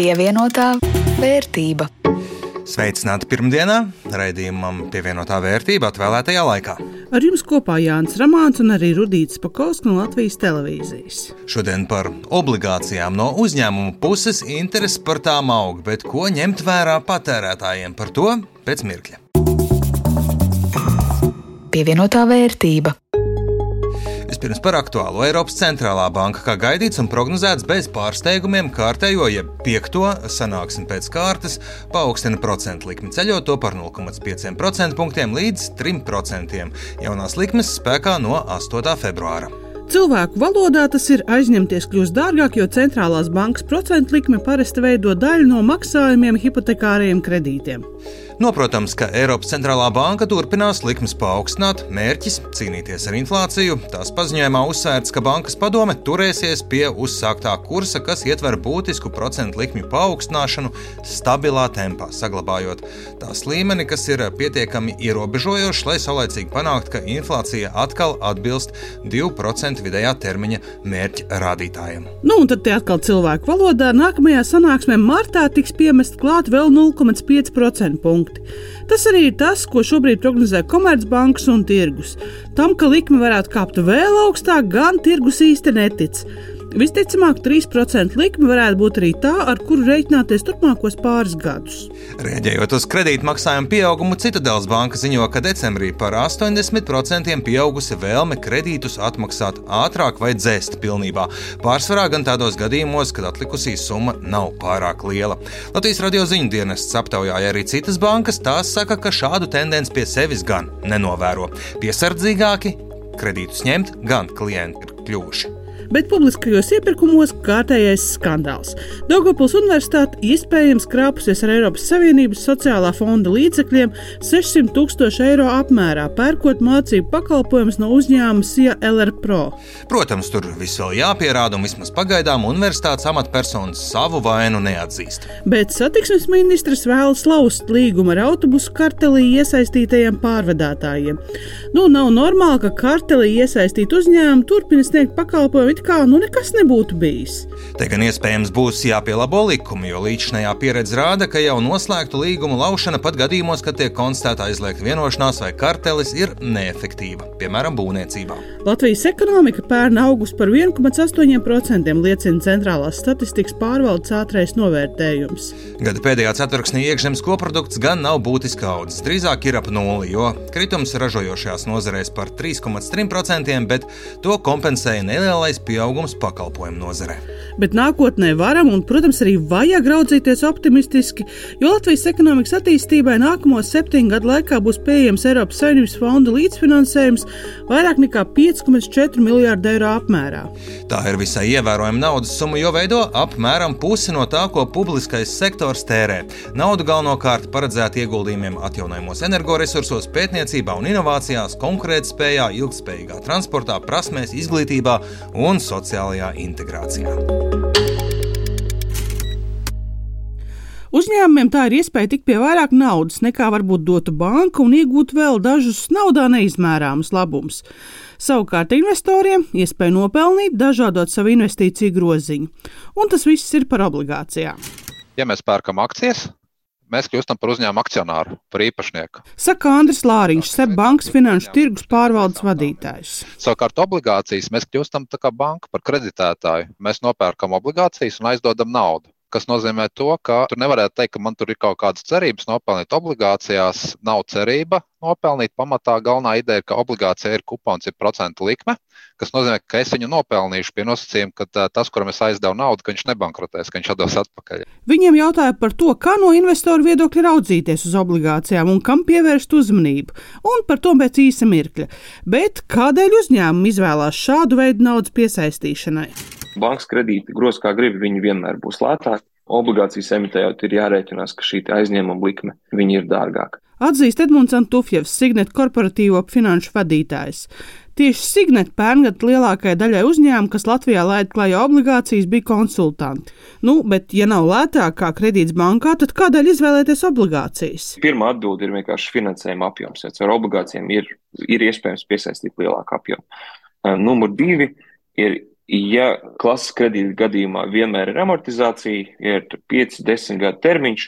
Pievienotā vērtība. Sveicināti pirmdienā, raidījumam pievienotā vērtība atvēlētajā laikā. Ar jums kopā Jānis Ramāns un arī Rudīts Pakausks no Latvijas televīzijas. Šodien par obligācijām no uzņēmuma puses interesi par tām aug, bet ko ņemt vērā patērētājiem par to pēc mirkļa. Pievienotā vērtība. Vispirms par aktuālo Eiropas centrālā banka, kā gaidīts un prognozēts bez pārsteigumiem, kārtējo, ja piekto sanāksim pēc kārtas, paaugstina procentu likmi, ceļot to par 0,5% punktiem līdz 3%. Jaunās likmes spēkā no 8. februāra. Cilvēku valodā tas ir aizņemties kļūst dārgāk, jo centrālās bankas procentu likme parasti veido daļu no maksājumiem hipotekāriem kredītiem. Noprotams, ka Eiropas centrālā banka turpinās likmes paaugstināt, mērķis cīnīties ar inflāciju. Tās paziņojumā uzsvērts, ka bankas padome turēsies pie uzsāktā kursa, kas ietver būtisku procentu likmju paaugstināšanu stabilā tempā, saglabājot tās līmeni, kas ir pietiekami ierobežojošs, lai saulēcīgi panāktu, ka inflācija atkal atbilst 2% vidējā termiņa mērķa rādītājiem. Nu, un tad atkal cilvēku valodā nākamajā sanāksmē martā tiks piemest klāt vēl 0,5% punktu punkti. Tas arī ir tas, ko šobrīd prognozē Komercbanks un tirgus. Tam, ka likme varētu kāpt vēl augstāk, gan tirgus īsti netic. Visticamāk, 3% likme varētu būt arī tā, ar kuru reiķināties turpmākos pāris gadus. Rēģējot uz kredītmaksājumu pieaugumu, Citadels banka ziņo, ka decembrī par 80% pieaugusi vēlme kredītus atmaksāt ātrāk vai dzēst pilnībā. Pārsvarā gan tādos gadījumos, kad atlikusī summa nav pārāk liela. Latvijas radio ziņu dienests aptaujāja arī citas bankas, tās saka, ka šādu tendenci pie sevis gan nenovēro. Piesardzīgāki kredītus ņemt gan klienti ir kļuvuši bet publiskajos iepirkumos kārtējais skandāls. Daugopils Universitāte iespējams krāpusies ar Eiropas Savienības sociālā fonda līdzekļiem 600 tūkstoši eiro apmērā, pērkot mācību pakalpojumus no uzņēmuma SIA LR Pro. Protams, tur viss vēl jāpierāda, un vismaz pagaidām universitātes amatpersonas savu vainu neatzīst. Bet satiksmes ministrs vēlas lauzt līgumu ar autobusu kartelī iesaistītajiem pārvadātājiem. Nu, nav normāli, ka kartelī iesaistīti uzņēmumi turpina sniegt pakalpojumu it kā nu nekas nebūtu bijis. Te gan iespējams būs jāpielabo likumi, jo līdzinājā pieredze rāda, ka jau noslēgtu līgumu laušana pat gadījumos, kad tiek konstatēta aizliegta vienošanās vai kartelis, ir neefektīva, piemēram, būvniecībā. Latvijas ekonomika pērn augus par 1,8% liecina centrālās statistikas pārvaldes ātrais novērtējums. Gada pēdējā ceturksnī iekšzemes koprodukts gan nav būtiski audzis, drīzāk ir ap nulli, jo kritums ražojošajās nozarēs par 3,3%, bet to kompensēja nelielais pieaugums pakalpojumu nozarē. Bet nākotnē varam un, protams, arī vajag raudzīties optimistiski, jo Latvijas ekonomikas attīstībai nākamo septiņu gadu laikā būs pieejams Eiropas Savienības fondu līdzfinansējums vairāk nekā 5,4 miljārdu eiro apmērā. Tā ir visai ievērojama naudas summa, jo veido apmēram pusi no tā, ko publiskais sektors tērē. Naudu galvenokārt paredzēta ieguldījumiem atjaunojamos energoresursos, pētniecībā un inovācijās, konkurētspējā, ilgspējīgā transportā, prasmēs, izglītībā un sociālajā integrācijā. Uzņēmumiem tā ir iespēja tikt pie vairāk naudas, nekā varbūt dotu banka un iegūt vēl dažus naudā neizmērāmus labumus. Savukārt investoriem iespēja nopelnīt, dažādot savu investīciju groziņu. Un tas viss ir par obligācijām. Ja mēs pērkam akcijas, mēs kļūstam par uzņēmumu akcionāru, par īpašnieku. Saka Andris Lāriņš, SEB bankas finanšu tirgus pārvaldes vadītājs. Savukārt obligācijas mēs kļūstam par banku, par kreditētāju. Mēs nopērkam obligācijas un aizdodam naudu kas nozīmē to, ka tur nevarētu teikt, ka man tur ir kaut kādas cerības nopelnīt obligācijās. Nav cerība nopelnīt. Pamatā galvenā ideja ir, ka obligācija ir kupons, ir procentu likme, kas nozīmē, ka es viņu nopelnīšu pie nosacījuma, ka tas, kuram es aizdevu naudu, ka viņš nebankrotēs, ka viņš atdos atpakaļ. Viņiem jautāja par to, kā no investoru viedokļa raudzīties uz obligācijām un kam pievērst uzmanību, un par to pēc īsa mirkļa. Bet kādēļ uzņēmumi izvēlās šādu veidu naudas piesaistīšanai? Bankas kredīti gros kā grib, viņi vienmēr būs lētāki. Obligācijas emitējot ir jārēķinās, ka šī aizņēmuma likme ir dārgāka. Atzīst Edmunds Antufjevs, Signet korporatīvo finanšu vadītājs. Tieši Signet pērngad lielākajai daļai uzņēmumu, kas Latvijā laid klajā obligācijas, bija konsultanti. Nu, bet, ja nav lētāk kā kredīts bankā, tad kādēļ izvēlēties obligācijas? Pirmā atbilde ir vienkārši finansējuma apjoms. Ja ar obligācijām ir, ir iespējams piesaistīt lielāku apjomu. Numur divi ir Ja klases kredīta gadījumā vienmēr ir amortizācija, ir 5-10 gadu termiņš,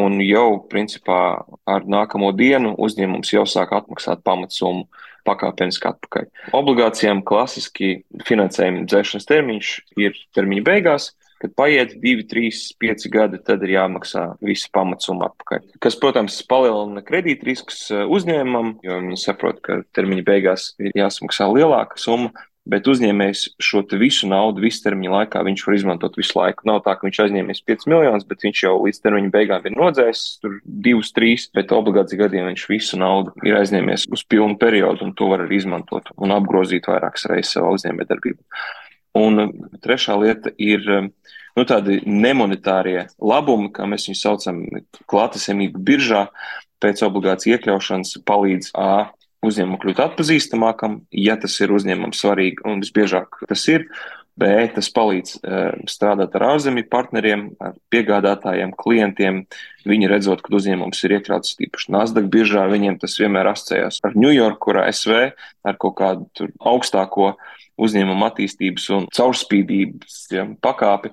un jau principā ar nākamo dienu uzņēmums jau sāk atmaksāt pamatsummu pakāpeniski atpakaļ. Obligācijām klasiski finansējuma dzēšanas termiņš ir termiņa beigās, Kad paiet 2, 3, 5 gadi, tad ir jāmaksā visa pamatsumma atpakaļ. Kas, protams, palielina kredītrisks eh, uzņēmumam, jo viņi saprot, ka termiņa beigās ir jāsamaksā lielāka summa. Bet uzņēmējs šo visu naudu, visu termiņu laikā, viņš var izmantot visu laiku. Nav tā, ka viņš aizņēmies 5 miljonus, bet viņš jau līdz termiņa beigām ir nodzēsis tur 2, 3, bet obligāti gadiem viņš visu naudu ir aizņēmies uz pilnu periodu, un to var arī izmantot un apgrozīt vairākas reizes savā uzņēmējdarbībā. Un um, trešā lieta ir um, nu, tādi nemonitārie labumi, kā mēs viņus saucam, klātesamība biržā pēc obligācijas iekļaušanas palīdz A uzņēmumu kļūt atpazīstamākam, ja tas ir uzņēmumam svarīgi, un visbiežāk tas ir. B, tas palīdz uh, strādāt ar ārzemju partneriem, ar piegādātājiem, klientiem. Viņi redzot, ka uzņēmums ir iekļauts tīpaši Nasdaq biržā, viņiem tas vienmēr asociējās ar York, ar ASV, ar kaut kādu augstāko uzņēmuma attīstības un caurspīdības ja, pakāpi.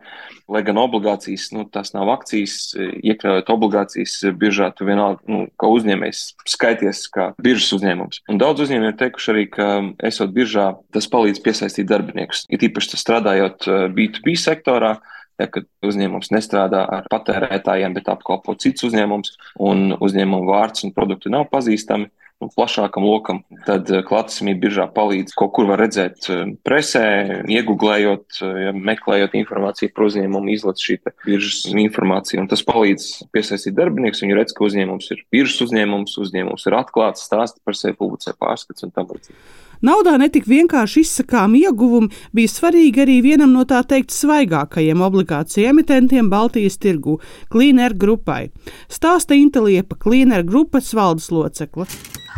Lai gan obligācijas, nu, tas nav akcijas, iekļaujot obligācijas biržā, tu vienalga, nu, kā uzņēmējs skaities kā biržas uzņēmums. Un daudz uzņēmēji ir teikuši arī, ka esot biržā, tas palīdz piesaistīt darbiniekus. Ir īpaši strādājot B2B sektorā, ja, kad uzņēmums nestrādā ar patērētājiem, bet apkalpo cits uzņēmums, un uzņēmuma vārds un produkti nav pazīstami plašākam lokam, tad eh, klātesamība biržā palīdz kaut kur var redzēt eh, presē, iegūglējot, eh, meklējot informāciju par uzņēmumu, izlaiž šī biržas informācija. Un tas palīdz piesaistīt darbiniekus. Viņi redz, ka uzņēmums ir biržas uzņēmums, uzņēmums ir atklāts, stāsta par sevi, publicē pārskats un tam līdzīgi. Naudā netik vienkārši izsakām ieguvumi, bija svarīgi arī vienam no tā teikt svaigākajiem obligāciju emitentiem Baltijas tirgu - Cleaner grupai. Stāsta Inteliepa Cleaner grupas valdes locekla.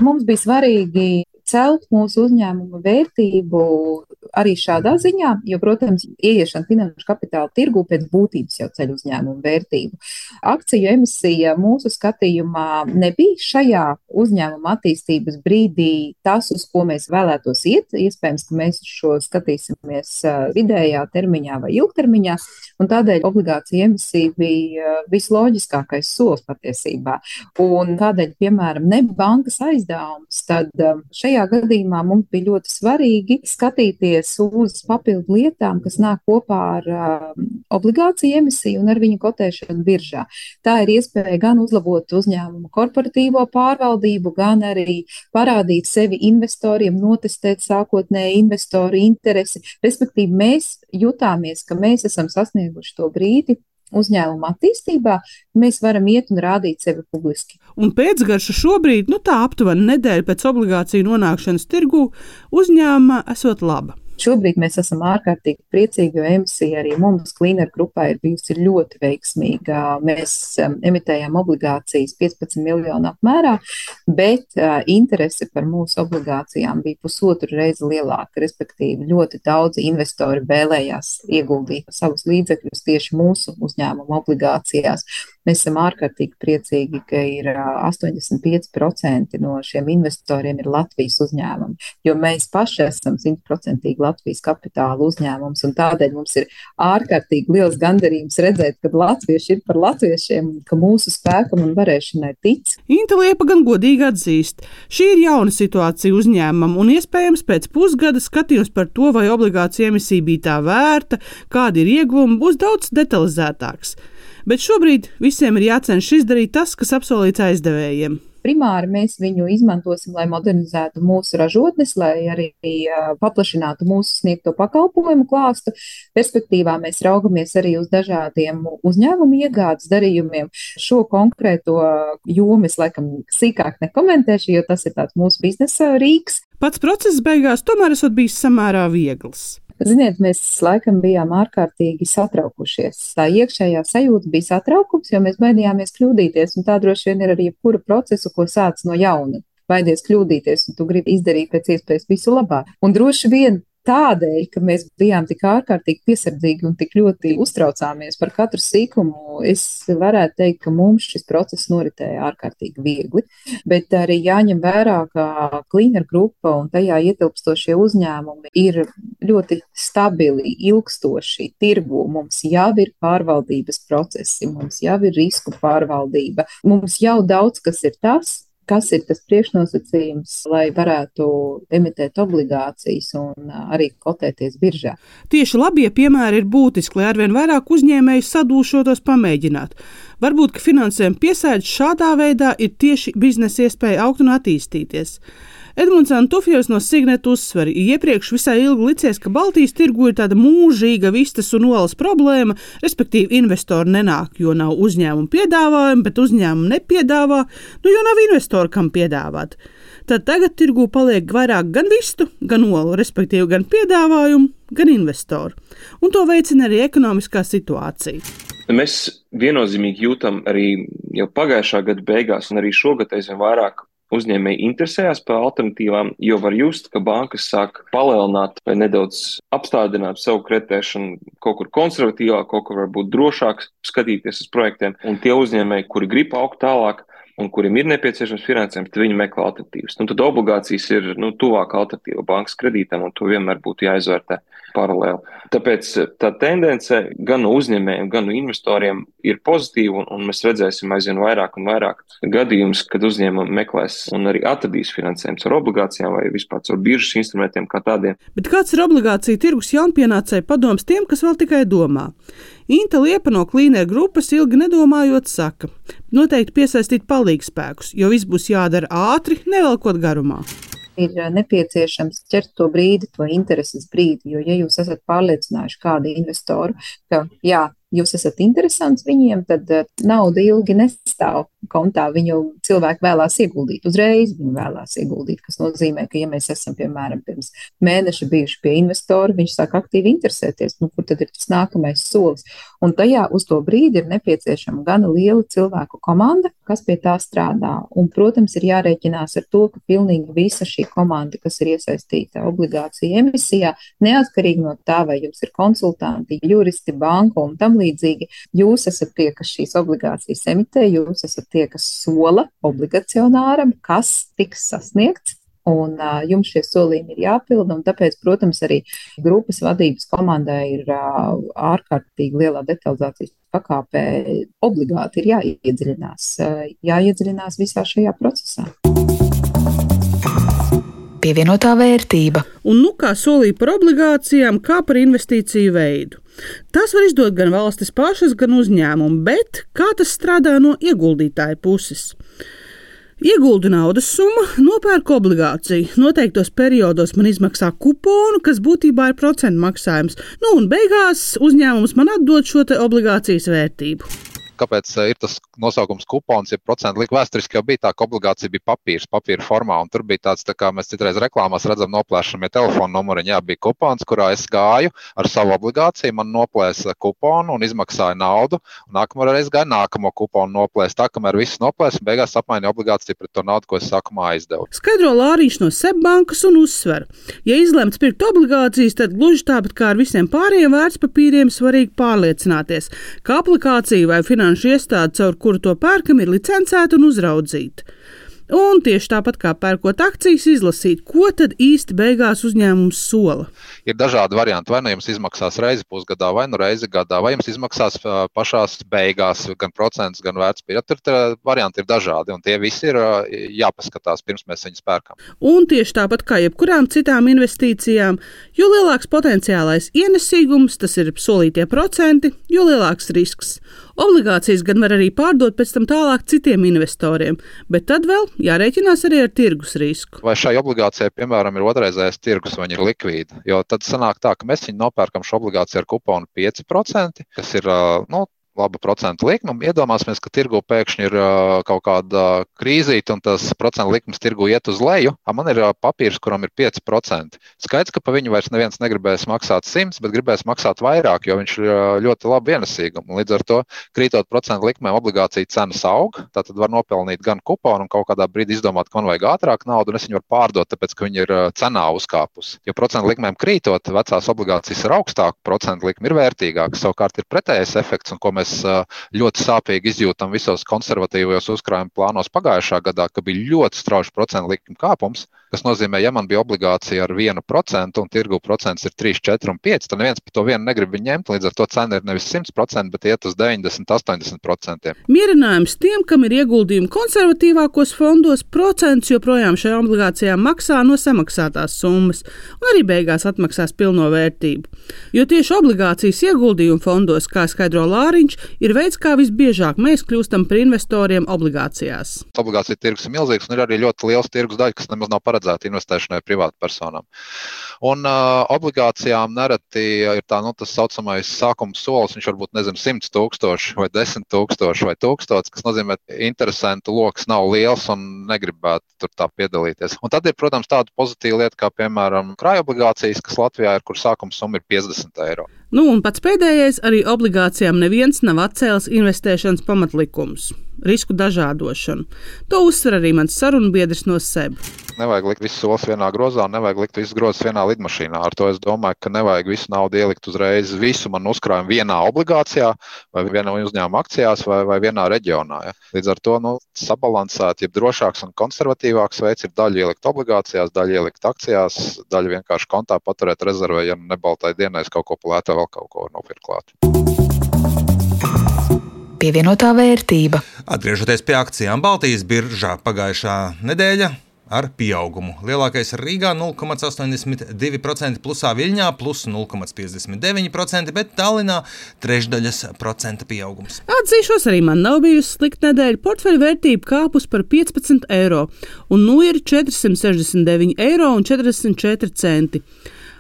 Mums bija svarīgi celt mūsu uzņēmuma vērtību arī šādā ziņā, jo, protams, ieiešana finanšu kapitāla tirgu pēc būtības jau ceļ uzņēmumu vērtību. Akciju emisija mūsu skatījumā nebija šajā uzņēmuma attīstības brīdī tas, uz ko mēs vēlētos iet. Iespējams, ka mēs šo skatīsimies vidējā termiņā vai ilgtermiņā, un tādēļ obligācija emisija bija visloģiskākais solis patiesībā. Un tādēļ, piemēram, ne bankas aizdevums, tad šajā šajā gadījumā mums bija ļoti svarīgi skatīties uz papildu lietām, kas nāk kopā ar uh, obligāciju emisiju un ar viņu kotēšanu biržā. Tā ir iespēja gan uzlabot uzņēmumu korporatīvo pārvaldību, gan arī parādīt sevi investoriem, notestēt sākotnēji investoru interesi. Respektīvi, mēs jutāmies, ka mēs esam sasnieguši to brīdi, uzņēmuma attīstībā, mēs varam iet un rādīt sevi publiski. Un pēcgarša šobrīd, nu tā aptuveni nedēļa pēc obligāciju nonākšanas tirgū, uzņēmuma esot laba. Šobrīd mēs esam ārkārtīgi priecīgi, jo emisija arī mums, Cleaner grupā, ir bijusi ļoti veiksmīga. Mēs um, emitējām obligācijas 15 miljonu apmērā, bet uh, interese par mūsu obligācijām bija pusotru reizi lielāka. Respektīvi, ļoti daudzi investori vēlējās ieguldīt savus līdzekļus tieši mūsu uzņēmuma obligācijās. Mēs esam ārkārtīgi priecīgi, ka ir 85% no šiem investoriem ir Latvijas uzņēmumi, jo mēs paši esam simtprocentīgi Latvijas kapitāla uzņēmums, un tādēļ mums ir ārkārtīgi liels gandarījums redzēt, ka latvieši ir par latviešiem, ka mūsu spēkam un varēšanai tic. Inteliepa gan godīgi atzīst, šī ir jauna situācija uzņēmumam, un iespējams pēc pusgada skatījums par to, vai obligācija emisija bija tā vērta, kādi ir ieguvumi, būs daudz detalizētāks bet šobrīd visiem ir jācenšas izdarīt tas, kas apsolīts aizdevējiem. Primāri mēs viņu izmantosim, lai modernizētu mūsu ražotnes, lai arī paplašinātu mūsu sniegto pakalpojumu klāstu. Perspektīvā mēs raugamies arī uz dažādiem uzņēmumu iegādes darījumiem. Šo konkrēto jomu es laikam sīkāk nekomentēšu, jo tas ir tāds mūsu biznesa rīks. Pats process beigās tomēr esot bijis samērā viegls. Ziniet, mēs laikam bijām ārkārtīgi satraukušies. Tā iekšējā sajūta bija satraukums, jo mēs baidījāmies kļūdīties, un tā droši vien ir arī jebkura procesu, ko sāc no jauna. Baidies kļūdīties, un tu gribi izdarīt pēc iespējas visu labāk. Un droši vien tādēļ, ka mēs bijām tik ārkārtīgi piesardzīgi un tik ļoti uztraucāmies par katru sīkumu, es varētu teikt, ka mums šis process noritēja ārkārtīgi viegli. Bet arī jāņem vērā, ka Cleaner grupa un tajā ietilpstošie uzņēmumi ir ļoti stabili, ilgstoši tirgu. Mums jau ir pārvaldības procesi, mums jau ir risku pārvaldība, mums jau daudz kas ir tas, kas ir tas priekšnosacījums, lai varētu emitēt obligācijas un arī kotēties biržā. Tieši labie piemēri ir būtiski, lai arvien vairāk uzņēmēju sadūšotos pamēģināt. Varbūt, ka finansējuma piesaistīšana šādā veidā ir tieši biznesa iespēja augt un attīstīties. Edmunds Antofjevs no Signet uzsver, iepriekš visai ilgi licies, ka Baltijas tirgu ir tāda mūžīga vistas un olas problēma, respektīvi investori nenāk, jo nav uzņēmumu piedāvājumu, bet uzņēmumu nepiedāvā, nu jo nav investoru, kam piedāvāt. Tad tagad tirgu paliek vairāk gan vistu, gan olu, respektīvi gan piedāvājumu, gan investoru. Un to veicina arī ekonomiskā situācija. Mēs viennozīmīgi jūtam arī jau pagājušā gada beigās, un arī šogad aizvien vairāk uzņēmēji interesējās par alternatīvām, jo var just, ka bankas sāk palielināt vai nedaudz apstādināt savu kreditēšanu kaut kur konservatīvāk, kaut kur varbūt drošāk skatīties uz projektiem. Un tie uzņēmēji, kuri grib augt tālāk, un kuriem ir nepieciešams finansējums, tad viņi meklē alternatīvas. Nu, tad obligācijas ir nu, tuvāk alternatīva bankas kredītam, un to vienmēr būtu jāizvērtē paralēli. Tāpēc eh, tā tendence gan uzņēmējiem, gan investoriem ir pozitīva, un, un mēs redzēsim aizvien vairāk un vairāk gadījumus, kad uzņēmumi meklēs un arī atradīs finansējumu ar obligācijām vai vispār ar biržas instrumentiem kā tādiem. Bet kāds ir obligācija tirgus jaunpienācēji padoms tiem, kas vēl tikai domā? Inta Liepa no klīnera grupas ilgi nedomājot saka, noteikti piesaistīt palīgspēkus, jo viss būs jādara ātri, nevelkot garumā ir nepieciešams ķert to brīdi, to intereses brīdi. Jo, ja jūs esat pārliecinājuši kādu investoru, ka jā, jūs esat interesants viņiem, tad nauda ilgi nestāv kontā. Viņu cilvēki vēlās ieguldīt, uzreiz viņi vēlās ieguldīt. Tas nozīmē, ka, ja mēs esam, piemēram, pirms mēneša bijuši pie investora, viņš sāk aktīvi interesēties, nu, kur tad ir tas nākamais solis. Un tajā uz to brīdi ir nepieciešama gana liela cilvēku komanda, kas pie tā strādā. Un, protams, ir jārēķinās ar to, ka pilnīgi visa šī komanda, kas ir iesaistīta obligāciju emisijā, neatkarīgi no tā, vai jums ir konsultanti, juristi, banka un tam līdzīgi, jūs esat tie, kas šīs obligācijas emitē, jūs esat tie, kas sola obligacionāram, kas tiks sasniegts. Un uh, jums šie solījumi ir jāpilda, un tāpēc, protams, arī grupas vadības komandai ir uh, ārkārtīgi lielā detalizācijas pakāpē. Obligāti ir jāiedziļinās, uh, jāiedziļinās visā šajā procesā pievienotā vērtība. Un nu kā solīja par obligācijām, kā par investīciju veidu. Tas var izdot gan valstis pašas, gan uzņēmumi, bet kā tas strādā no ieguldītāja puses? Ieguldu naudas summu, nopērku obligāciju. Noteiktos periodos man izmaksā kuponu, kas būtībā ir procentu maksājums. Nu, un beigās uzņēmums man atdod šo obligācijas vērtību kāpēc eh, ir tas nosaukums kupons, ja procentu likme vēsturiski jau bija tā, ka obligācija bija papīrs, papīra formā. Tur bija tāds, tā kā mēs citreiz reklāmās redzam, noplēšamie telefona numuriņi. Jā, bija kupons, kurā es gāju ar savu obligāciju, man noplēsa kuponu un izmaksāja naudu. Nākamā reize gāja nākamo kuponu noplēst, tā kamēr viss noplēs, un beigās apmainīja obligāciju pret to naudu, ko es sākumā aizdevu. Skaidro Lārīšu no Sebbankas un uzsver, ja izlemts pirkt obligācijas, tad gluži tāpat kā ar visiem pārējiem vērtspapīriem svarīgi pārliecināties, ka aplikācija vai finanšu finanšu iestāde, caur kuru to pērkam, ir licencēta un uzraudzīta. Un tieši tāpat kā pērkot akcijas, izlasīt, ko tad īsti beigās uzņēmums sola. Ir dažādi varianti. Vai nu jums izmaksās reizi pusgadā, vai nu reizi gadā, vai jums izmaksās pašās beigās gan procents, gan vērtspapīra. Tur varianti ir dažādi, un tie visi ir jāpaskatās pirms mēs viņus pērkam. Un tieši tāpat kā jebkurām citām investīcijām, jo lielāks potenciālais ienesīgums, tas ir solītie procenti, jo lielāks risks. Obligācijas gan var arī pārdot pēc tam tālāk citiem investoriem, bet tad vēl jārēķinās arī ar tirgus risku. Vai šai obligācijai, piemēram, ir otrreizējais tirgus, vai ir likvīda? Jo tad sanāk tā, ka mēs viņu nopērkam šo obligāciju ar kuponu 5%, kas ir nu, laba procentu likme. Iedomāsimies, ka tirgu pēkšņi ir kaut kāda krīzīte un tas procentu likmes tirgu iet uz leju. Man ir papīrs, kuram ir 5%. Skaidrs, ka pa viņu vairs neviens negribēs maksāt 100, bet gribēs maksāt vairāk, jo viņš ir ļoti labi ienesīgums. Līdz ar to, krītot procentu likmēm, obligācija cenas aug. Tad var nopelnīt gan kuponu, un kaut kādā brīdī izdomāt, ka man vajag ātrāk naudu, un es viņu varu pārdot, tāpēc ka viņi ir cenā uzkāpusi. Jo procentu likmēm krītot, vecās obligācijas ir augstākas, procentu likme ir vērtīgāka. Savukārt ir pretējais efekts, un ko mēs ļoti sāpīgi izjūtam visos konservatīvajos uzkrājuma plānos pagājušā gadā, ka bija ļoti strauji procentu likuma kāpums. Tas nozīmē, ja man bija obligācija ar 1% un tirgu procents ir 3, 4 un 5, tad neviens par to vienu negrib ņemt. Līdz ar to cena ir nevis 100%, bet iet uz 90, 80%. Mierinājums tiem, kam ir ieguldījumi konservatīvākos fondos, procents joprojām šajā obligācijā maksā no samaksātās summas un arī beigās atmaksās pilno vērtību. Jo tieši obligācijas ieguldījumu fondos, kā skaidro Lāriņš, ir veids, kā visbiežāk mēs kļūstam par investoriem obligācijās. Obligācija tirgus ir milzīgs un ir arī ļoti liels tirgus daļa, kas nemaz nav paredzēta paredzēta investēšanai privātpersonām. Un uh, obligācijām nereti ir tā, nu, tas saucamais sākuma solis, viņš varbūt nezinu, 100 tūkstoši vai 10 tūkstoši vai 1000, kas nozīmē, ka interesantu lokus nav liels un negribētu tur tā piedalīties. Un tad ir, protams, tāda pozitīva lieta, kā piemēram krājobligācijas, obligācijas, kas Latvijā ir, kur sākuma summa ir 50 eiro. Nu, un pats pēdējais arī obligācijām neviens nav atcēlis investēšanas pamatlikumus risku dažādošanu. To uzsver arī mans sarunbiedrs no SEB. Nevajag likt visus solis vienā grozā, nevajag likt visus grozus vienā lidmašīnā. Ar to es domāju, ka nevajag visu naudu ielikt uzreiz, visu man uzkrājumu vienā obligācijā, vai vienā uzņēmuma akcijās, vai, vai vienā reģionā. Ja. Līdz ar to nu, sabalansēt, ja drošāks un konservatīvāks veids ir daļa ielikt obligācijās, daļa ielikt akcijās, daļa vienkārši kontā paturēt rezervē, ja nebaltai dienai kaut ko plētā, vēl kaut ko nopirkt klāt pievienotā vērtība. Atgriežoties pie akcijām Baltijas biržā pagājušā nedēļa. Ar pieaugumu. Lielākais ir Rīgā 0,82%, plusā Viļņā plus 0,59%, bet Tallinā trešdaļas procenta pieaugums. Atzīšos, arī man nav bijusi slikta nedēļa. Portfeļa vērtība kāpus par 15 eiro, un nu ir 469,44 eiro.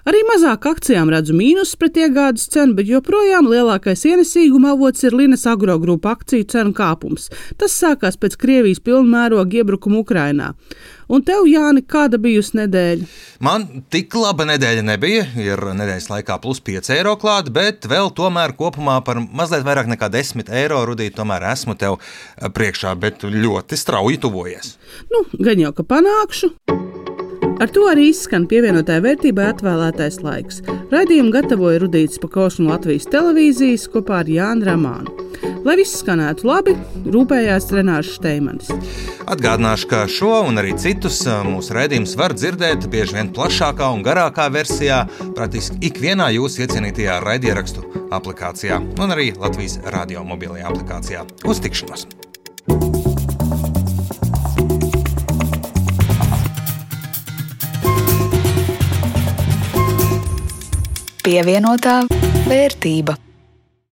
Arī mazāk akcijām redzu mīnus pret iegādes cenu, bet joprojām lielākais ienesīguma avots ir Linas agrogrupa akciju cenu kāpums. Tas sākās pēc Krievijas pilnmēroga iebrukuma Ukrainā. Un tev, Jāni, kāda bijusi nedēļa? Man tik laba nedēļa nebija. Ir nedēļas laikā plus 5 eiro klāta, bet vēl tomēr kopumā par mazliet vairāk nekā 10 eiro rudīt, tomēr esmu tev priekšā, bet ļoti strauji tuvojies. Nu, gan jau ka panākšu. Ar to arī izskan pievienotāja vērtībai atvēlētais laiks. Radījumu gatavoja Rudīts Pakaus no Latvijas televīzijas kopā ar Jānu Ramānu. Lai viss skanētu labi, rūpējās Renārs Steimans. Atgādināšu, ka šo un arī citus mūsu raidījumus var dzirdēt bieži vien plašākā un garākā versijā, praktiski ikvienā jūsu iecienītajā raidierakstu aplikācijā un arī Latvijas radio mobilajā aplikācijā. Uz tikšanos! Pievienotā vērtība.